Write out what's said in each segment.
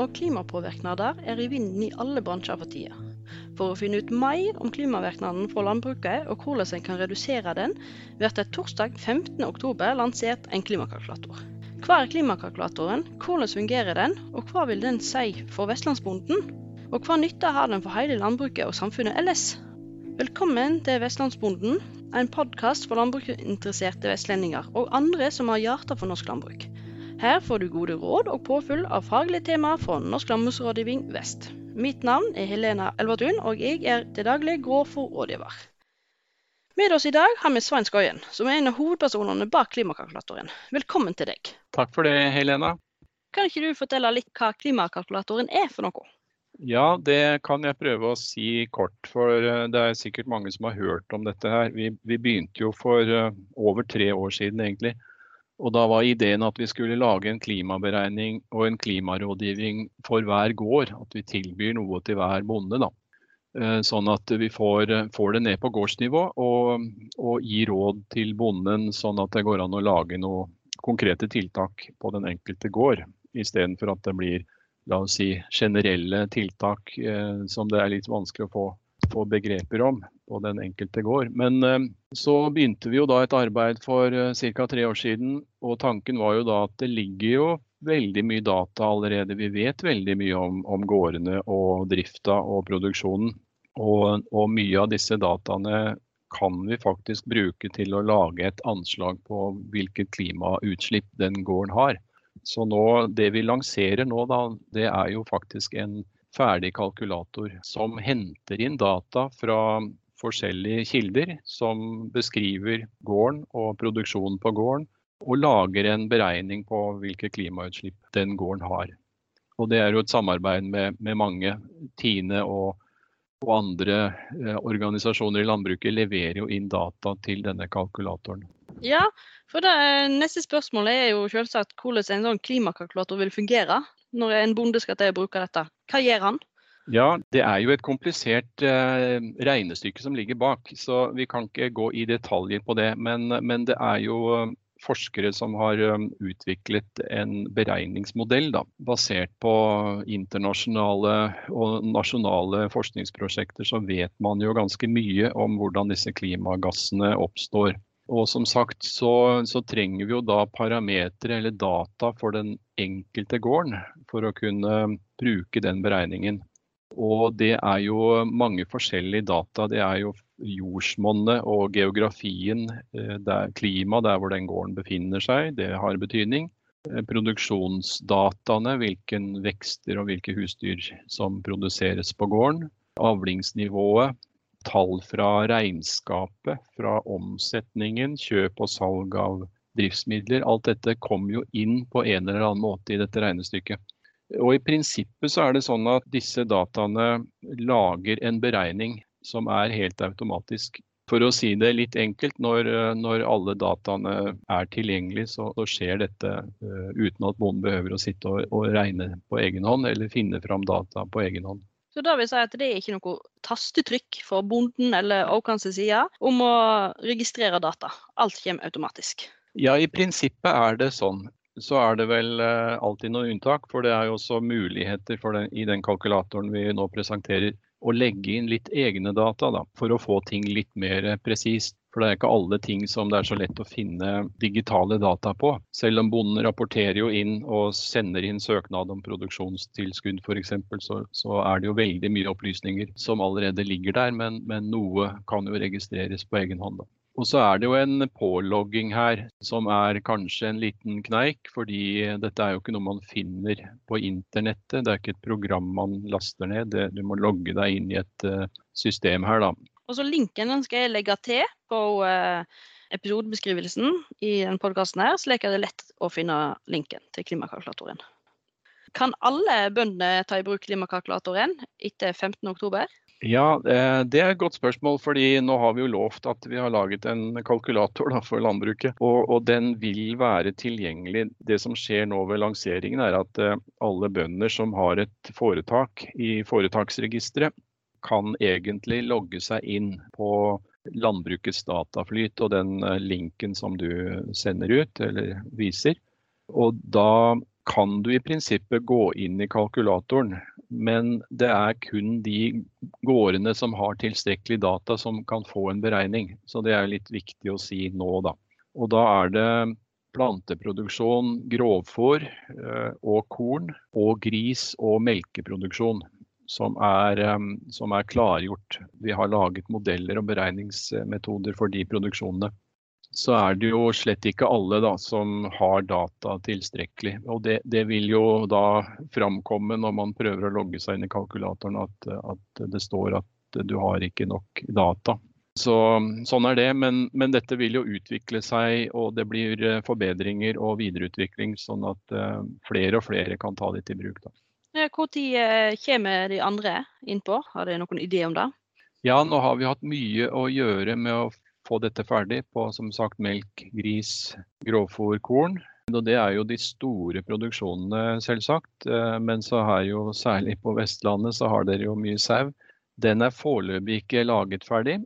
og klimapåvirkninger er i vinden i alle bransjer for tida. For å finne ut mer om klimavirkningene fra landbruket og hvordan en kan redusere den, blir det torsdag 15.10 lansert en klimakalkulator. Hva er klimakalkulatoren, hvordan fungerer den, og hva vil den si for vestlandsbonden? Og hva nytte har den for hele landbruket og samfunnet ellers? Velkommen til Vestlandsbonden, en podkast for landbruksinteresserte vestlendinger og andre som har hjerte for norsk landbruk. Her får du gode råd og påfyll av faglige temaer fra Norsk landbruksrådgivning Vest. Mitt navn er Helena Elvertun, og jeg er til daglig grovfòrrådgiver. Med oss i dag har vi Svein Skøyen, som er en av hovedpersonene bak klimakalkulatoren. Velkommen til deg. Takk for det, Helena. Kan ikke du fortelle litt hva klimakalkulatoren er for noe? Ja, det kan jeg prøve å si kort. For eh, det er sikkert mange som har hørt om dette her. Vi, vi begynte jo for eh, over tre år siden, egentlig. Og da var ideen at vi skulle lage en klimaberegning og en klimarådgivning for hver gård. At vi tilbyr noe til hver bonde. da. Eh, sånn at vi får, får det ned på gårdsnivå og, og gir råd til bonden, sånn at det går an å lage noen konkrete tiltak på den enkelte gård. Istedenfor at det blir la oss si, generelle tiltak eh, som det er litt vanskelig å få, få begreper om på den enkelte gård. Men eh, så begynte vi jo da et arbeid for eh, ca. tre år siden. Og tanken var jo da at det ligger jo veldig mye data allerede. Vi vet veldig mye om, om gårdene og drifta og produksjonen. Og, og, mye av disse dataene kan vi faktisk bruke til å lage et anslag på hvilket klimautslipp den gården har. Så nå, det vi lanserer nå, da, det er jo faktisk en ferdig kalkulator som henter inn data fra forskjellige kilder som beskriver gården og produksjonen på gården, og lager en beregning på hvilke klimautslipp den gården har. Og Det er jo et samarbeid med, med mange. Tine og, og andre eh, organisasjoner i landbruket leverer jo inn data til denne kalkulatoren. Ja, for det neste spørsmål er jo selvsagt hvordan en sånn klimakalkulator vil fungere når en bonde skal til å bruke dette. Hva gjør han? Ja, Det er jo et komplisert eh, regnestykke som ligger bak, så vi kan ikke gå i detaljer på det. Men, men det er jo eh, forskere som har um, utviklet en beregningsmodell da, basert på internasjonale og nasjonale forskningsprosjekter. Så vet man jo ganske mye om hvordan disse klimagassene oppstår. Og som sagt så, så, trenger vi jo da parametere eller data for den enkelte gården for å kunne bruke den beregningen. Og det er jo mange forskjellige data. Det er jo jordsmonnet og geografien, eh, der, klima der hvor den gården befinner seg, det har betydning. Eh, produksjonsdataene, hvilken vekster og hvilke husdyr som produseres på gården. Avlingsnivået, tall fra regnskapet, fra omsetningen, kjøp og salg av driftsmidler. Alt dette kom jo inn på en eller annen måte i dette regnestykket. Og I prinsippet så er det sånn at disse dataene lager en beregning som er helt automatisk. For å si det litt enkelt, når, når alle dataene er tilgjengelige, så, så skjer dette uh, uten at bonden behøver å sitte og, og regne på egen hånd eller finne fram data på egen hånd. Så det vil si at det er ikke noe tastetrykk for bonden eller Åkans side om å registrere data. Alt kommer automatisk. Ja, i prinsippet er det sånn. Så er det vel uh, alltid noen unntak, for det er jo også muligheter den, i den kalkulatoren vi nå presenterer å legge inn litt egne data da, for å få ting litt mer presist. For det er ikke alle ting som det er så lett å finne digitale data på. Selv om bonden rapporterer jo inn og sender inn søknad om produksjonstilskudd f.eks., så, så er det jo veldig mye opplysninger som allerede ligger der, men, men noe kan jo registreres på egen hånd. Da. Og så er det jo en pålogging her som er kanskje en liten kneik, fordi dette er jo ikke noe man finner på internettet. Det er ikke et program man laster ned. du må logge deg inn i et eh, system her, da. Og så Linken den skal jeg legge til på uh, episodebeskrivelsen i denne podkasten, slik er det lett å finne linken til klimakalkulatoren. Kan alle bøndene ta i bruk klimakalkulatoren etter 15.10? Ja, eh, Det er et godt spørsmål. fordi Nå har vi jo lovt at vi har laget en kalkulator da, for landbruket. Og, og, den vil være tilgjengelig. Det som skjer nå ved lanseringen er at eh, alle bønder som har et foretak i foretaksregisteret, kan egentlig logge seg inn på landbrukets dataflyt og den eh, linken som du sender ut eller viser. Og da kan du i prinsippet gå inn i kalkulatoren, men det er kun de gårdene som har tilstrekkelig data som kan få en beregning. Så det er litt viktig å si nå, da. Og da er det planteproduksjon, grovfôr eh, og korn, og gris og melkeproduksjon som er, eh, som er klargjort. Vi har laget modeller og beregningsmetoder for de produksjonene så er det jo slett ikke alle da, som har data tilstrekkelig. Og det, det, vil jo da framkomme når man prøver å logge seg inn i kalkulatoren at, at det står at du har ikke nok data. Så, sånn er det, men, men, dette vil jo utvikle seg, og det blir eh, forbedringer og videreutvikling, sånn at uh, flere og flere kan ta det til bruk. Da. Når eh, kommer de andre innpå? Har dere noen idé om det? Ja, nå har vi hatt mye å gjøre med å få dette ferdig på som sagt melk, gris, grovfôr, korn. Og det er jo de store produksjonene, selvsagt. Eh, men så har jo særlig på Vestlandet så har dere jo mye sau. Den er foreløpig ikke laget ferdig.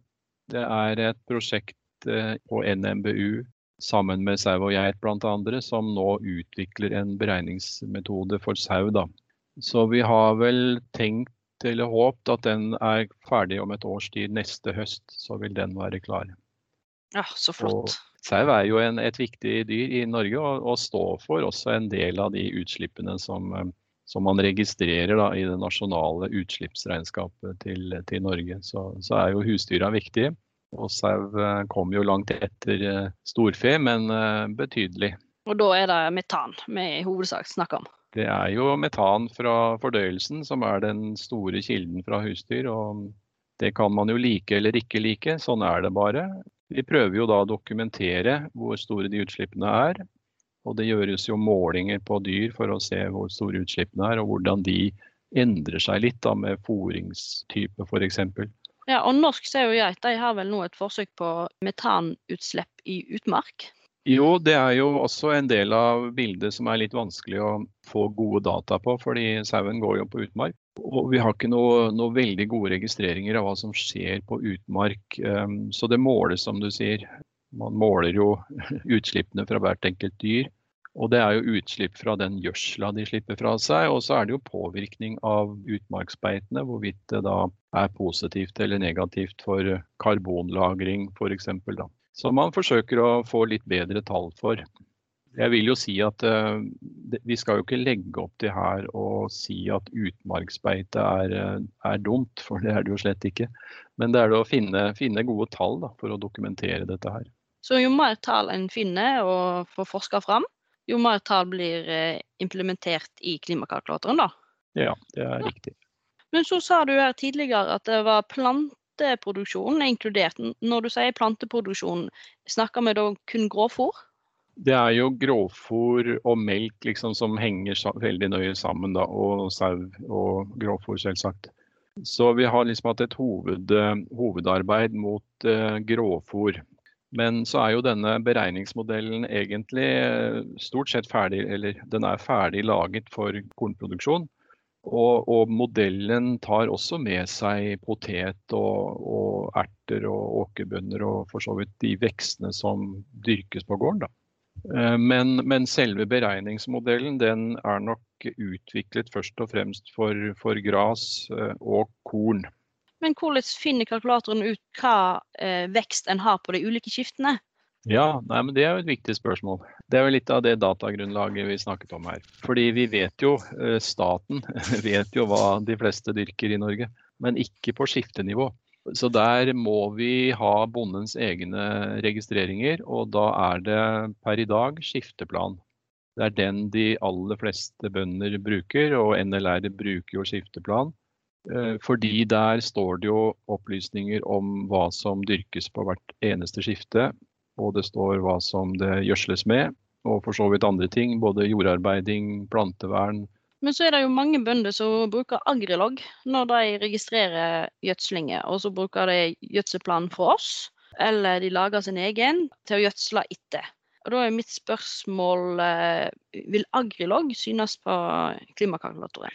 Det er et prosjekt eh, på NMBU sammen med sau og geit bl.a. som nå utvikler en beregningsmetode for sau. Da. Så vi har vel tenkt eller håpt at den er ferdig om et års tid. Neste høst så vil den være klar. Ja, så flott. sau er jo en, et viktig dyr i Norge, og, og, står for også en del av de utslippene som, eh, som man registrerer da, i det nasjonale utslippsregnskapet til, til Norge. Så, så, er jo husdyra viktige. Og sau kom kommer jo langt etter eh, storfe, men betydelig. Og da er det metan vi i hovedsak snakker om? Det er jo metan fra fordøyelsen som er den store kilden fra husdyr. og Det kan man jo like eller ikke like, sånn er det bare. Vi prøver jo da å dokumentere hvor store de utslippene er. Og det gjøres jo målinger på dyr for å se hvor store utslippene er, og hvordan de endrer seg litt da med fôringstype f.eks. Ja, og Norsk sau og geit har vel nå et forsøk på metanutslipp i utmark? Jo, det er jo også en del av bildet som er litt vanskelig å få gode data på, fordi sauen går jo på utmark. Og vi har ikke noe, noe, veldig gode registreringer av hva som skjer på utmark. Um, så det måles, som du sier. Man måler jo utslippene fra hvert enkelt dyr. Og det er jo utslipp fra den gjødsla de slipper fra seg. Og så er det jo påvirkning av utmarksbeitene, hvorvidt det da er positivt eller negativt for karbonlagring f.eks. Så man forsøker å få litt bedre tall for jeg vil jo si at uh, vi skal jo ikke legge opp til her og si at utmarksbeite er, eh, er, dumt, for det er det jo slett ikke. Men det er det å finne, finne gode tall da, for å dokumentere dette her. Så jo mer tall en finner og får forska fram, jo mer tall blir eh, implementert i klimakalkulatoren, da? Ja, det er ja. riktig. Men så sa du her tidligere at det var planteproduksjon inkludert. Når du sier planteproduksjon, snakker vi da kun grovfôr? Det er jo grovfôr og melk liksom, som henger veldig nøye sammen, da, og sau og grovfôr, selvsagt. Så vi har liksom hatt et hoved, hovedarbeid mot eh, grovfôr. Men så er jo denne beregningsmodellen egentlig eh, stort sett ferdig, eller den er ferdig laget for kornproduksjon. Og, og modellen tar også med seg potet og, og erter og åkerbønner og for så vidt de vekstene som dyrkes på gården. Eh, men, men, selve beregningsmodellen den er nok utviklet først og fremst for, for gras eh, og korn. Men hvordan finner kalkulatoren ut hva eh, vekst en har på de ulike skiftene? Ja, nei, men Det er jo et viktig spørsmål. Det er jo litt av det datagrunnlaget vi snakket om her. Fordi vi vet jo, staten vet jo hva de fleste dyrker i Norge, men ikke på skiftenivå. Så der må vi ha bondens egne registreringer, og da er det per i dag skifteplan. Det er den de aller fleste bønder bruker, og NLR bruker jo skifteplan. Eh, fordi der står det jo opplysninger om hva som dyrkes på hvert eneste skifte. Og det står hva som det gjødsles med, og for så vidt andre ting. Både jordarbeiding, plantevern, men så er det jo mange bønder som bruker agrilog når de registrerer gjødslinger. Og så bruker de gjødselplanen fra oss, eller de lager sin egen til å gjødsle etter. Og Da er mitt spørsmål eh, vil agrilog synes på klimakalkulatoren?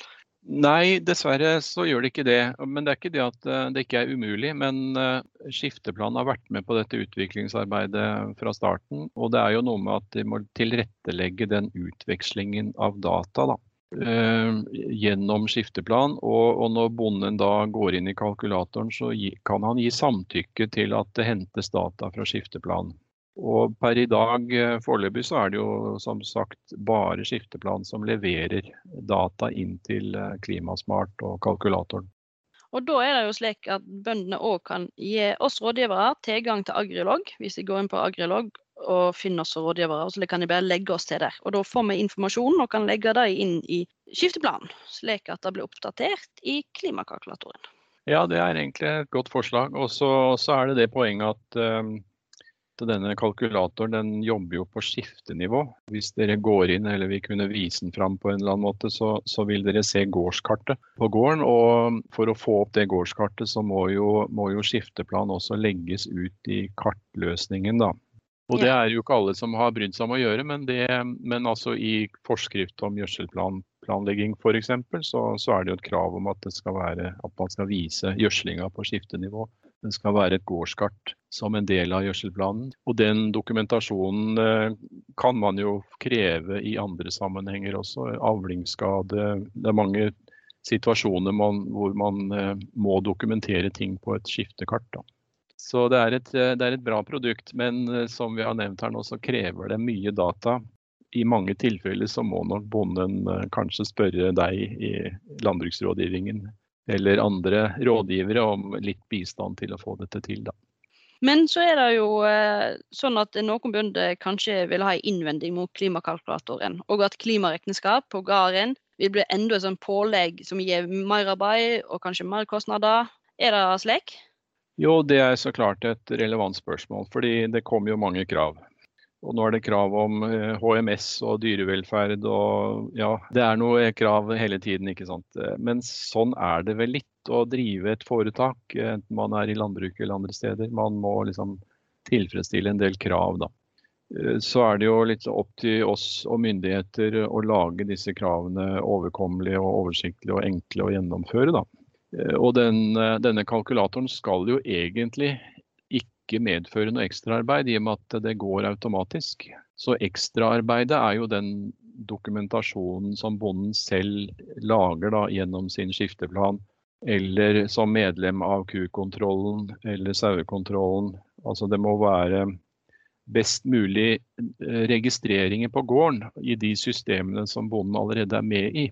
Nei, dessverre så gjør det ikke det. Men det er ikke det at eh, det ikke er umulig. Men skifteplanen Skifteplan har vært med på dette utviklingsarbeidet fra starten. Og det er jo noe med at de må tilrettelegge den utvekslingen av data da, eh, gjennom skifteplan. Og, når bonden da går inn i kalkulatoren, så kan han gi samtykke til at det hentes data fra skifteplan. Og per i dag eh, foreløpig så er det jo som sagt bare Skifteplan som leverer data inn til eh, Klimasmart og kalkulatoren. Og da er det jo slik at bøndene òg kan gi oss rådgivere tilgang til Agrilog, hvis de går inn på Agrilog og finner oss rådgivere. Så kan de bare legge oss til der. Og da får vi informasjon og kan legge det inn i skifteplanen, slik at det blir oppdatert i klimakalkulatoren. Ja, det er egentlig et godt forslag. Og så er det det poenget at um, denne kalkulatoren den jobber jo på skiftenivå. Hvis dere går inn eller vi kunne vise den fram på en eller annen måte, så, så, vil dere se gårdskartet på gården. Og for å få opp det gårdskartet, så må jo, må jo skifteplan også legges ut i kartløsningen, da. Og det er jo ikke alle som har brydd seg om å gjøre, men, det, men altså i forskrift om gjødselplanlegging f.eks., så, så er det jo et krav om at, det skal være, at man skal vise gjødslinga på skiftenivå. Den skal være et gårdskart som en del av gjødselplanen. Og den dokumentasjonen eh, kan man jo kreve i andre sammenhenger også. Avlingsskade. Det er mange situasjoner man, hvor man eh, må dokumentere ting på et skiftekart. Da. Så det er, et, det er, et, bra produkt, men eh, som vi har nevnt her nå, så krever det mye data. I mange tilfeller så må nok bonden kanskje spørre deg i landbruksrådgivningen eller andre rådgivere om litt bistand til å få dette til. Da. Men så er det jo eh, sånn at noen bønder kanskje vil ha en innvending mot klimakalkulatoren, og at klimaregnskap på gården vil bli enda et sånn pålegg som gir mer arbeid og kanskje mer kostnader. Er det slik? Jo, det er så klart et relevant spørsmål, fordi det kommer jo mange krav. Og nå er det krav om HMS eh, og dyrevelferd og ja, det er noe krav hele tiden, ikke sant. Eh, men sånn er det vel litt å drive et foretak, enten man er i landbruket eller andre steder. Man må liksom tilfredsstille en del krav, da. Eh, så er det jo litt opp til oss og myndigheter å lage disse kravene overkommelige og oversiktlige og enkle å gjennomføre, da. Og den, denne kalkulatoren skal jo egentlig ikke medføre noe ekstraarbeid, i og med at det går automatisk. Så ekstraarbeidet er jo den dokumentasjonen som bonden selv lager da, gjennom sin skifteplan, eller som medlem av kukontrollen eller sauekontrollen. Altså det må være best mulig eh, registreringer på gården i de systemene som bonden allerede er med i.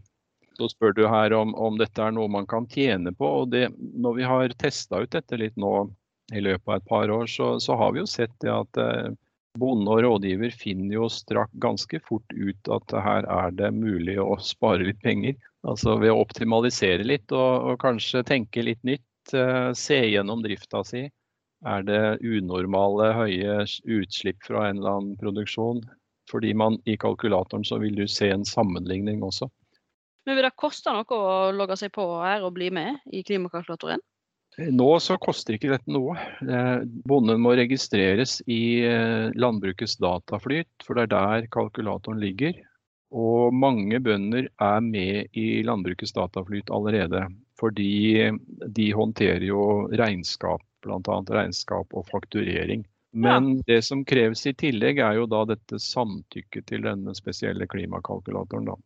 Så spør du her om, om dette er noe man kan tjene på. og det, Når vi har testa ut dette litt nå i løpet av et par år, så, så har vi jo sett det at eh, bonde og rådgiver finner jo strakk ganske fort ut at her er det mulig å spare litt penger. Altså ved å optimalisere litt og, og kanskje tenke litt nytt. Eh, se gjennom drifta si. Er det unormale høye utslipp fra en eller annen produksjon? Fordi man i kalkulatoren så vil du se en sammenligning også. Men Vil det koste noe å logge seg på her og bli med i klimakalkulatoren? Nå så koster ikke dette noe. Eh, bonden må registreres i eh, landbrukets dataflyt, for det er der kalkulatoren ligger. Og mange bønder er med i landbrukets dataflyt allerede. Fordi de håndterer jo regnskap, bl.a. regnskap og fakturering. Men det som kreves i tillegg, er jo da dette samtykket til denne spesielle klimakalkulatoren. da.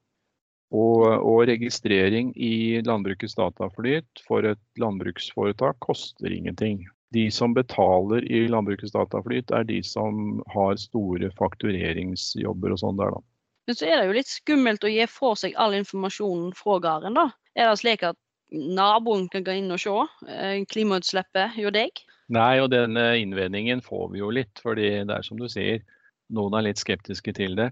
Og, og, registrering i landbrukets dataflyt for et landbruksforetak koster ingenting. De som betaler i landbrukets dataflyt, er de som har store faktureringsjobber og sånn der, da. Men så er det jo litt skummelt å gi fra seg all informasjonen fra gården, da. Er det slik at naboen kan gå inn og se eh, klimautslippet hos deg? Nei, og denne innvendingen får vi jo litt. fordi det er som du sier, noen er litt skeptiske til det.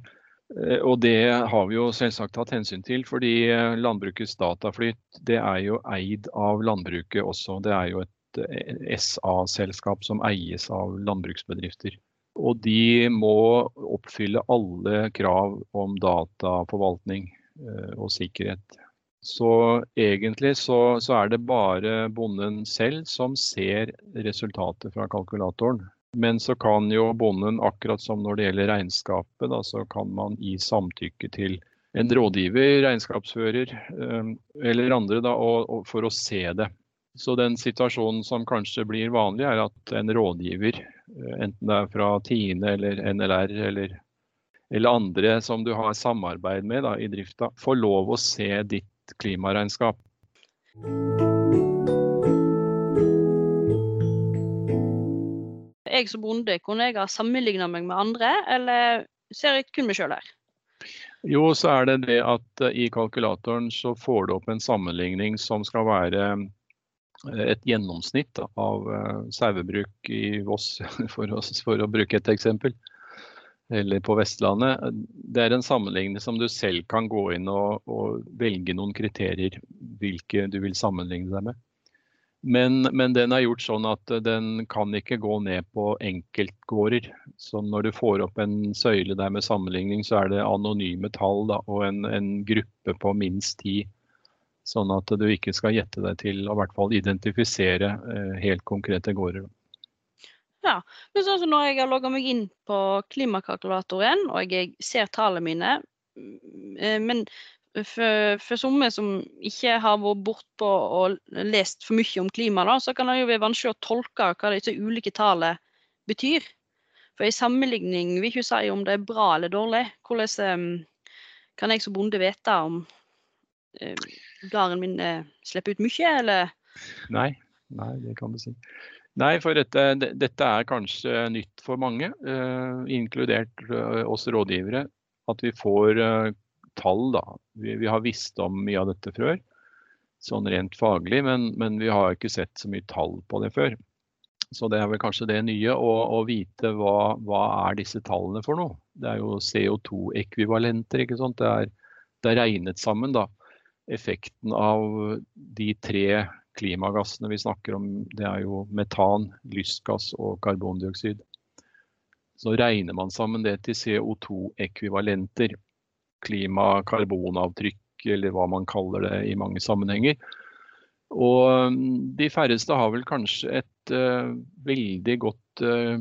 Eh, og det har vi jo selvsagt tatt hensyn til, fordi eh, landbrukets dataflyt det er jo eid av landbruket også. Det er jo et eh, SA-selskap som eies av landbruksbedrifter. Og de må oppfylle alle krav om dataforvaltning og sikkerhet. Så egentlig så, så er det bare bonden selv som ser resultatet fra kalkulatoren. Men så kan jo bonden, akkurat som når det gjelder regnskapet, da, så kan man gi samtykke til en rådgiver, regnskapsfører eller andre da, for å se det. Så den situasjonen som kanskje blir vanlig, er at en rådgiver, enten det er fra Tine eller NLR eller, eller andre som du har samarbeid med da, i drifta, får lov å se ditt klimaregnskap. Jeg som bonde, kunne jeg ha sammenligna meg med andre, eller ser jeg kun meg sjøl her? Jo, så er det det at eh, i kalkulatoren så får du opp en sammenligning som skal være eh, et gjennomsnitt av uh, sauebruk i Voss, for å, for å, bruke et eksempel. Eller på Vestlandet. Det er en sammenligning som du selv kan gå inn og, og velge noen kriterier hvilke du vil sammenligne deg med. Men, men, den er gjort sånn at den kan ikke gå ned på enkeltgårder. Så når du får opp en søyle der med sammenligning, så er det anonyme tall da, og en, en, gruppe på minst ti. Sånn at du ikke skal gjette deg til å hvert fall identifisere eh, helt konkrete gårder. Ja, men sånn som når jeg har logga meg inn på klimakalkulatoren og jeg ser tallene mine, mm, eh, men for, for somme som ikke har vært bortpå og lest for mye om klima, da, så kan det jo være vanskelig å tolke hva disse ulike tallene betyr. For i sammenligning vil ikke si om det er bra eller dårlig. Hvordan um, kan jeg som bonde vite om um, gården min uh, slipper ut mye, eller? Nei, nei, det kan du si. Nei, for dette, dette er kanskje nytt for mange, uh, inkludert uh, oss rådgivere. At vi får tall, da. Vi, vi, har visst om mye av dette før, sånn rent faglig, men, men, vi har ikke sett så mye tall på det før. Så det er vel kanskje det nye, å, å vite hva, hva, er disse tallene for noe. Det er jo CO2-ekvivalenter, ikke sant. Det er, det er regnet sammen, da. Effekten av de tre klimagassene vi snakker om, det er jo metan, lystgass og karbondioksid. Så regner man sammen det til CO2-ekvivalenter klimakarbonavtrykk, eller hva man kaller det i mange sammenhenger. Og mm, de færreste har vel kanskje et uh, veldig godt uh,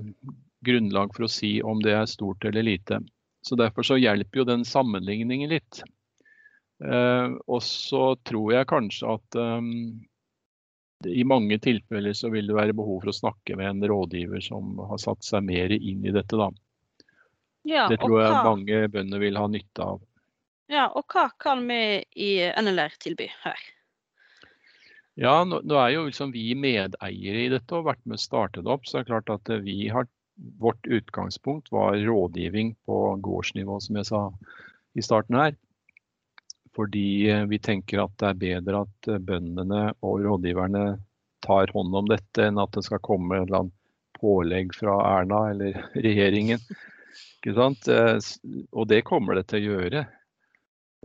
grunnlag for å si om det er stort eller lite. Så Derfor så hjelper jo den sammenligningen litt. Uh, og så tror jeg kanskje at um, i mange tilfeller så vil det være behov for å snakke med en rådgiver som har satt seg mer inn i dette. da. Ja, det tror jeg mange bønder vil ha nytte av. Ja, og hva kan vi i NLR tilby her? Ja, nå, nå er jo liksom vi medeiere i dette og vært med å starte det opp. Så det er klart at vi har, vårt utgangspunkt var rådgivning på gårdsnivå, som jeg sa i starten her. Fordi eh, vi tenker at det er bedre at eh, bøndene og rådgiverne tar hånd om dette, enn at det skal komme et eller annet pålegg fra Erna eller regjeringen. Ikke sant? Eh, og det kommer det til å gjøre.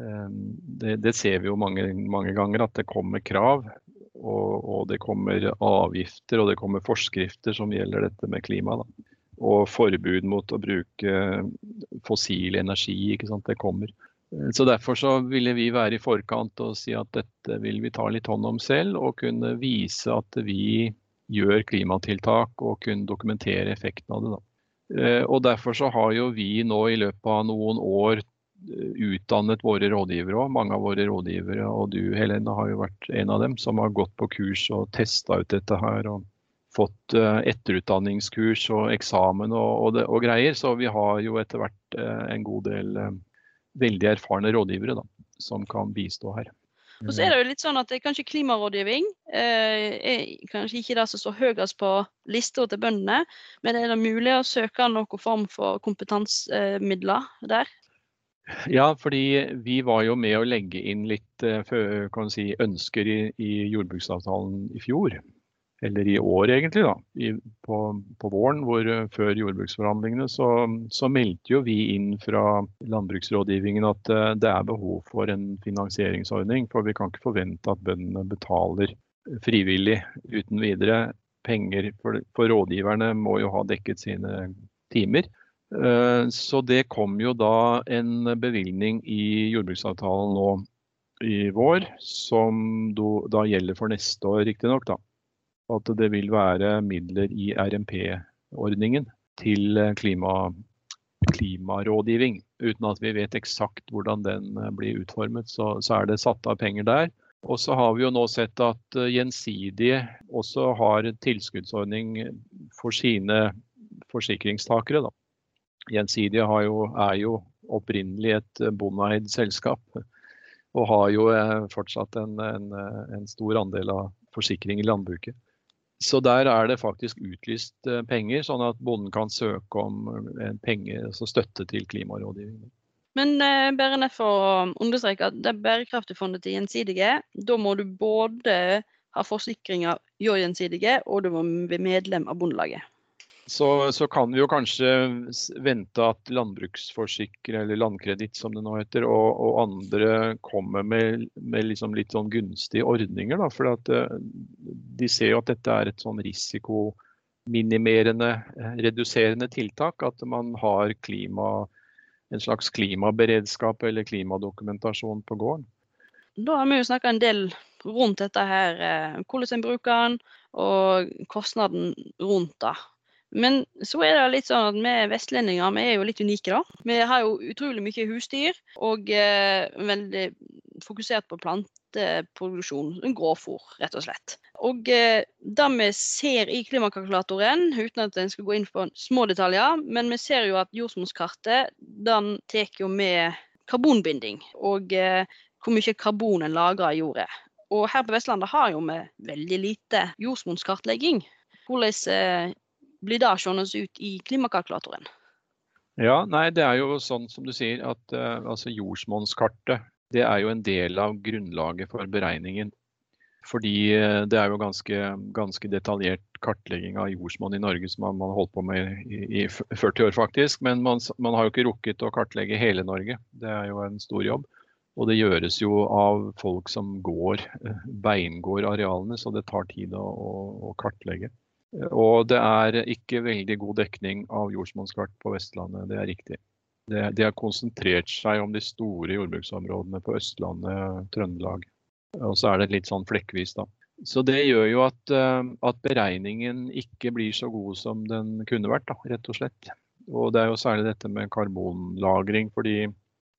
Ehm, det, det, ser vi jo mange, mange, ganger, at det kommer krav. Og, og, det kommer avgifter og det kommer forskrifter som gjelder dette med klima. Da. Og forbud mot å bruke fossil energi. ikke sant, Det kommer. Så Derfor så ville vi være i forkant og si at dette vil vi ta litt hånd om selv. Og kunne vise at vi gjør klimatiltak og kunne dokumentere effekten av det. da. Eh, og Derfor så har jo vi nå i løpet av noen år utdannet våre rådgivere òg. Mange av våre rådgivere, og du Helene har jo vært en av dem, som har gått på kurs og testa ut dette her. og Fått eh, etterutdanningskurs og eksamen og, og, det, og, greier. Så vi har jo etter hvert eh, en god del eh, veldig erfarne rådgivere da, som kan bistå her. Og så er det jo litt sånn at kanskje Klimarådgivning eh, er kanskje ikke det som står høyest på lista til bøndene, men er det mulig å søke noen form for kompetansemidler der? Ja, fordi vi var jo med å legge inn litt eh, si, ønsker i, i, jordbruksavtalen i fjor. Eller i år, egentlig. da, I, på, på, våren, hvor eh, før jordbruksforhandlingene, så, så, meldte jo vi inn fra landbruksrådgivningen at uh, det er behov for en finansieringsordning. For vi kan ikke forvente at bøndene betaler frivillig uten videre penger. For, for rådgiverne må jo ha dekket sine timer. Eh, så det kom jo da en bevilgning i jordbruksavtalen nå i vår, som da gjelder for neste år, riktignok. At det vil være midler i RMP-ordningen til klima, klimarådgivning. uten at vi vet eksakt hvordan den blir utformet, så, så er det satt av penger der. Og så har vi jo nå sett at Gjensidige også har tilskuddsordning for sine forsikringstakere. Da. Gjensidige jo, er jo opprinnelig et bondeeid selskap. Og har jo fortsatt en, en, en stor andel av forsikring i landbruket. Så der er det faktisk utlyst eh, penger, sånn at bonden kan søke om eh, penger, altså støtte til klimarådgivning. Men eh, bare ned for å understreke at det bærekraftige til Gjensidige, da må du både ha forsikringer gjør Gjensidige, og du må bli medlem av Bondelaget så, så, kan vi jo kanskje vente at landbruksforsikring, eller Landkreditt som det nå heter, og, og andre kommer med, med liksom litt sånn gunstige ordninger. Da, for eh, de ser jo at dette er et sånn risikominimerende, eh, reduserende tiltak. At man har klima, en slags klimaberedskap eller klimadokumentasjon på gården. Da har vi jo snakka en del rundt dette her, eh, hvordan en bruker den og kostnaden rundt det. Men så er det litt sånn at vi vestlendinger vi er jo litt unike, da. Vi har jo utrolig mye husdyr og eh, veldig fokusert på planteproduksjon. Grovfôr, rett og slett. Og eh, det vi ser i klimakalkulatoren, uten at en skal gå inn på små detaljer, men vi ser jo at jordsmonnskartet den tar jo med karbonbinding. Og eh, hvor mye karbon en lagrer i jordet. Og her på Vestlandet har jo vi veldig lite jordsmonnskartlegging. Hvordan eh, blir da seende ut i klimakalkulatoren? Ja, nei, det er jo sånn som du sier at uh, altså jordsmonnskartet det er jo en del av grunnlaget for beregningen. Fordi uh, det er jo ganske, ganske, detaljert kartlegging av jordsmonn i Norge som man, har holdt på med i, i 40 år faktisk. Men man, man, har jo ikke rukket å kartlegge hele Norge. Det er jo en stor jobb. Og det gjøres jo av folk som går, uh, beingår arealene, så det tar tid å, å, å kartlegge. Og det er ikke veldig god dekning av jordsmonnskart på Vestlandet, det er riktig. Det, det, har konsentrert seg om de store jordbruksområdene på Østlandet, Trøndelag. Og så er det litt sånn flekkvis, da. Så det gjør jo at, eh, at, beregningen ikke blir så god som den kunne vært, da, rett og slett. Og det er jo særlig dette med karbonlagring, fordi,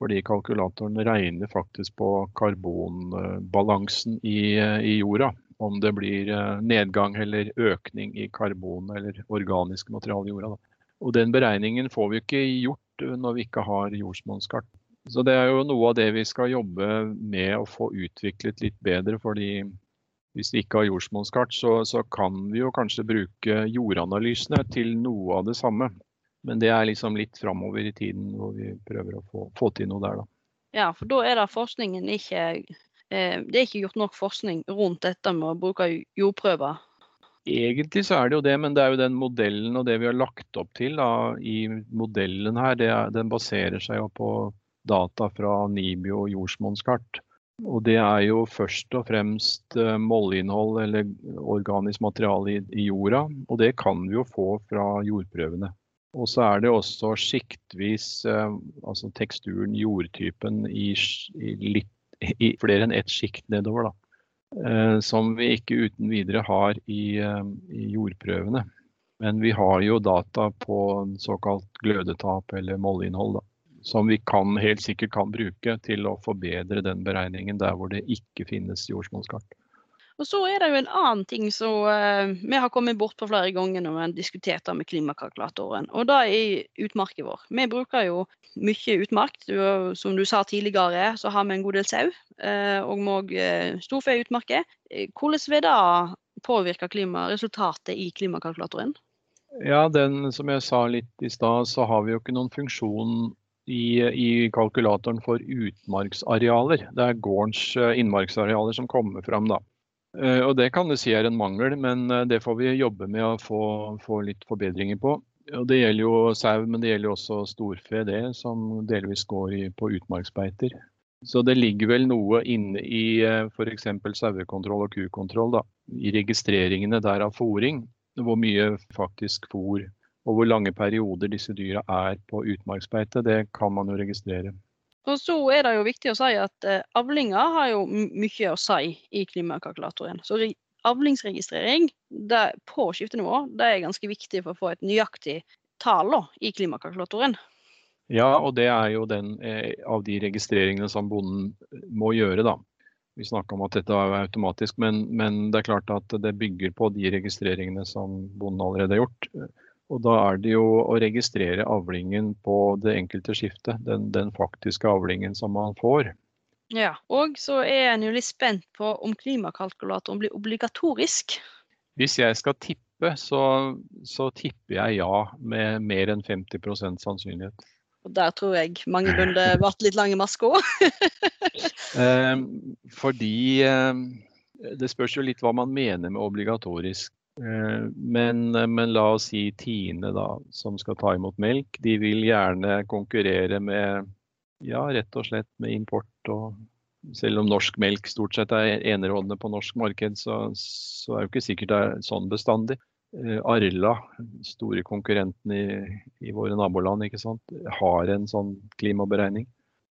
fordi kalkulatoren regner faktisk på karbonbalansen i, i jorda om det blir eh, nedgang eller økning i karbon eller organisk materiale i jorda. Da. Og Den beregningen får vi ikke gjort eh, når vi ikke har jordsmonnskart. Så Det er jo noe av det vi skal jobbe med å få utviklet litt bedre. fordi hvis vi ikke har jordsmonnskart, så, så, kan vi jo kanskje bruke jordanalysene til noe av det samme. Men det er liksom litt framover i tiden hvor vi prøver å få, få til noe der, da. Ja, for da er det forskningen ikke det er ikke gjort nok forskning rundt dette med å bruke jordprøver. Egentlig så er det jo det, men det er jo den modellen og det vi har lagt opp til da, i modellen her, er, den baserer seg jo på data fra Nibio jordsmonnskart. Og det er jo først og fremst uh, eller organisk materiale i, i, jorda. Og det kan vi jo få fra jordprøvene. Og så er det også sjiktvis, uh, altså teksturen, jordtypen, i, i litt i flere enn ett sjikt nedover. Da. Eh, som vi ikke uten videre har i, eh, i, jordprøvene. Men vi har jo data på såkalt glødetap eller mollinnhold. Da, som vi kan, helt sikkert kan bruke til å forbedre den beregningen der hvor det ikke finnes jordsmonnskart. Og så er det jo en annen ting som uh, vi har kommet bort på flere ganger når vi har diskutert det med klimakalkulatoren, og det er utmarken vår. Vi bruker jo mye utmark. Som du sa tidligere, så har vi en god del sau, uh, og vi òg uh, storfe i utmarker. Hvordan vil det påvirke klimaresultatet i klimakalkulatoren? Ja, den som jeg sa litt i stad, så har vi jo ikke noen funksjon i, i, kalkulatoren for utmarksarealer. Det er gårdens innmarksarealer som kommer fram da. Eh, og Det kan du si er en mangel, men eh, det får vi jobbe med å få, få litt forbedringer på. Og Det gjelder jo sau, men det gjelder også storfe, det, som delvis går i, på utmarksbeiter. Så det ligger vel noe inne i eh, f.eks. sauekontroll og kukontroll. Da, I registreringene der av fòring. Hvor mye faktisk fôr og hvor lange perioder disse dyra er på utmarksbeite. Det kan man jo registrere. Og så er det jo viktig å si at eh, avlinger har jo mye å si i klimakalkulatoren. Så avlingsregistrering det, på skiftenivå det er ganske viktig for å få et nøyaktig tall i klimakalkulatoren. Ja, og det er jo den eh, av de registreringene som bonden må gjøre, da. Vi snakka om at dette er automatisk, men, men, det er klart at det bygger på de registreringene som bonden allerede har gjort. Og da er det jo å registrere avlingen på det enkelte skiftet. Den, den faktiske avlingen som man får. Ja, og så er en jo litt spent på om klimakalkulatoren blir obligatorisk. Hvis jeg skal tippe, så, så tipper jeg ja med mer enn 50% sannsynlighet. Og Der tror jeg mange bønder ble litt lange masker. eh, fordi eh, det spørs jo litt hva man mener med obligatorisk. Eh, men, men, la oss si Tine, da, som skal ta imot melk. De vil gjerne konkurrere med ja, rett og slett med import. og Selv om norsk melk stort sett er enerådende på norsk marked, så, så er det ikke sikkert det er sånn bestandig. Eh, Arla, store konkurrenten i, i, våre naboland, ikke sant, har en sånn klimaberegning.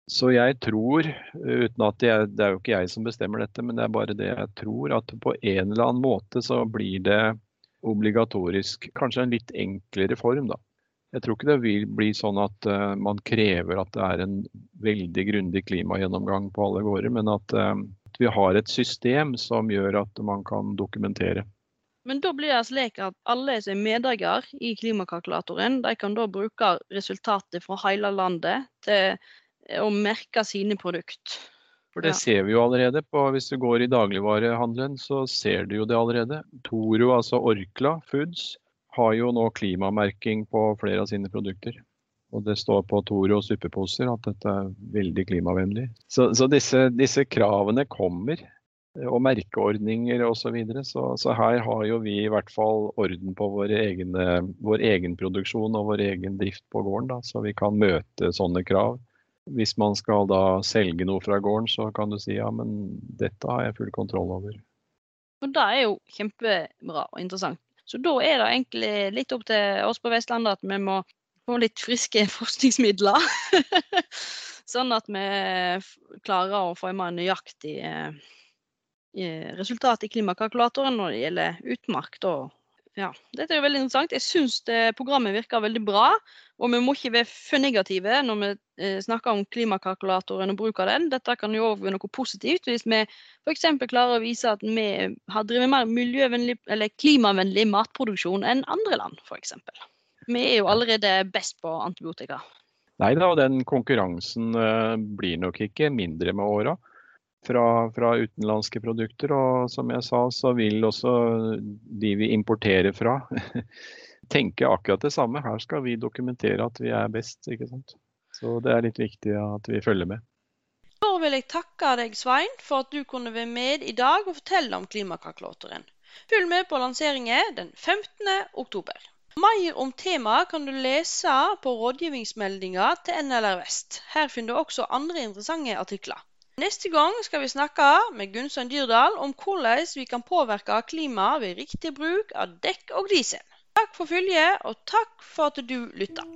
Så jeg tror, uten at jeg, det er jo ikke jeg som bestemmer dette, men det er bare det jeg tror, at på en eller annen måte så blir det obligatorisk. Kanskje en litt enklere form, da. Jeg tror ikke det vil bli sånn at uh, man krever at det er en veldig grundig klimagjennomgang på alle gårder, men at, uh, vi har et system som gjør at man kan dokumentere. Men da blir det slik at alle som er medeier i klimakalkulatoren, de kan da bruke resultatet fra hele landet til å merke sine produkter. For det ja. ser vi jo allerede. på Hvis du går i dagligvarehandelen, så ser du jo det allerede. Toro, altså Orkla Foods, har jo nå klimamerking på flere av sine produkter. Og det står på Toro suppeposer at dette er veldig klimavennlig. Så, så disse, disse, kravene kommer. Og merkeordninger osv. Så, videre. så Så her har jo vi i hvert fall orden på egen, vår egen produksjon og vår egen drift på gården. Da, så vi kan møte sånne krav. Hvis man skal da selge noe fra gården, så kan du si ja, men dette har jeg full kontroll over. Og Det er jo kjempebra og interessant. Så da er det egentlig litt opp til oss på Vestlandet at vi må få litt friske forskningsmidler. sånn at vi klarer å få en mer nøyaktig eh, resultat i klimakalkulatoren når det gjelder utmark. Da ja, dette er jo veldig interessant. Jeg syns programmet virker veldig bra. Og vi må ikke være for negative når vi eh, snakker om klimakalkulatoren og bruk av den. Dette kan jo være noe positivt hvis vi f.eks. klarer å vise at vi har drevet mer miljøvennlig eller klimavennlig matproduksjon enn andre land, f.eks. Vi er jo allerede best på antibiotika. Nei da, og den konkurransen uh, blir nok ikke mindre med åra fra, fra, utenlandske produkter. Og som jeg sa, så vil også de vi importerer fra tenke akkurat det samme. Her skal vi dokumentere at vi er best. ikke sant? Så det er litt viktig at vi følger med. Da vil jeg takke deg, Svein, for at du kunne være med i dag og fortelle om klimakalkulatoren. Følg med på lanseringen den 15. oktober. Mer om temaet kan du lese på rådgivningsmeldinga til NLR Vest. Her finner du også andre interessante artikler. Neste gang skal vi snakke med Gunstein Dyrdal om hvordan vi kan påvirke klimaet ved riktig bruk av dekk og diesel. Takk for følget, og takk for at du lytta.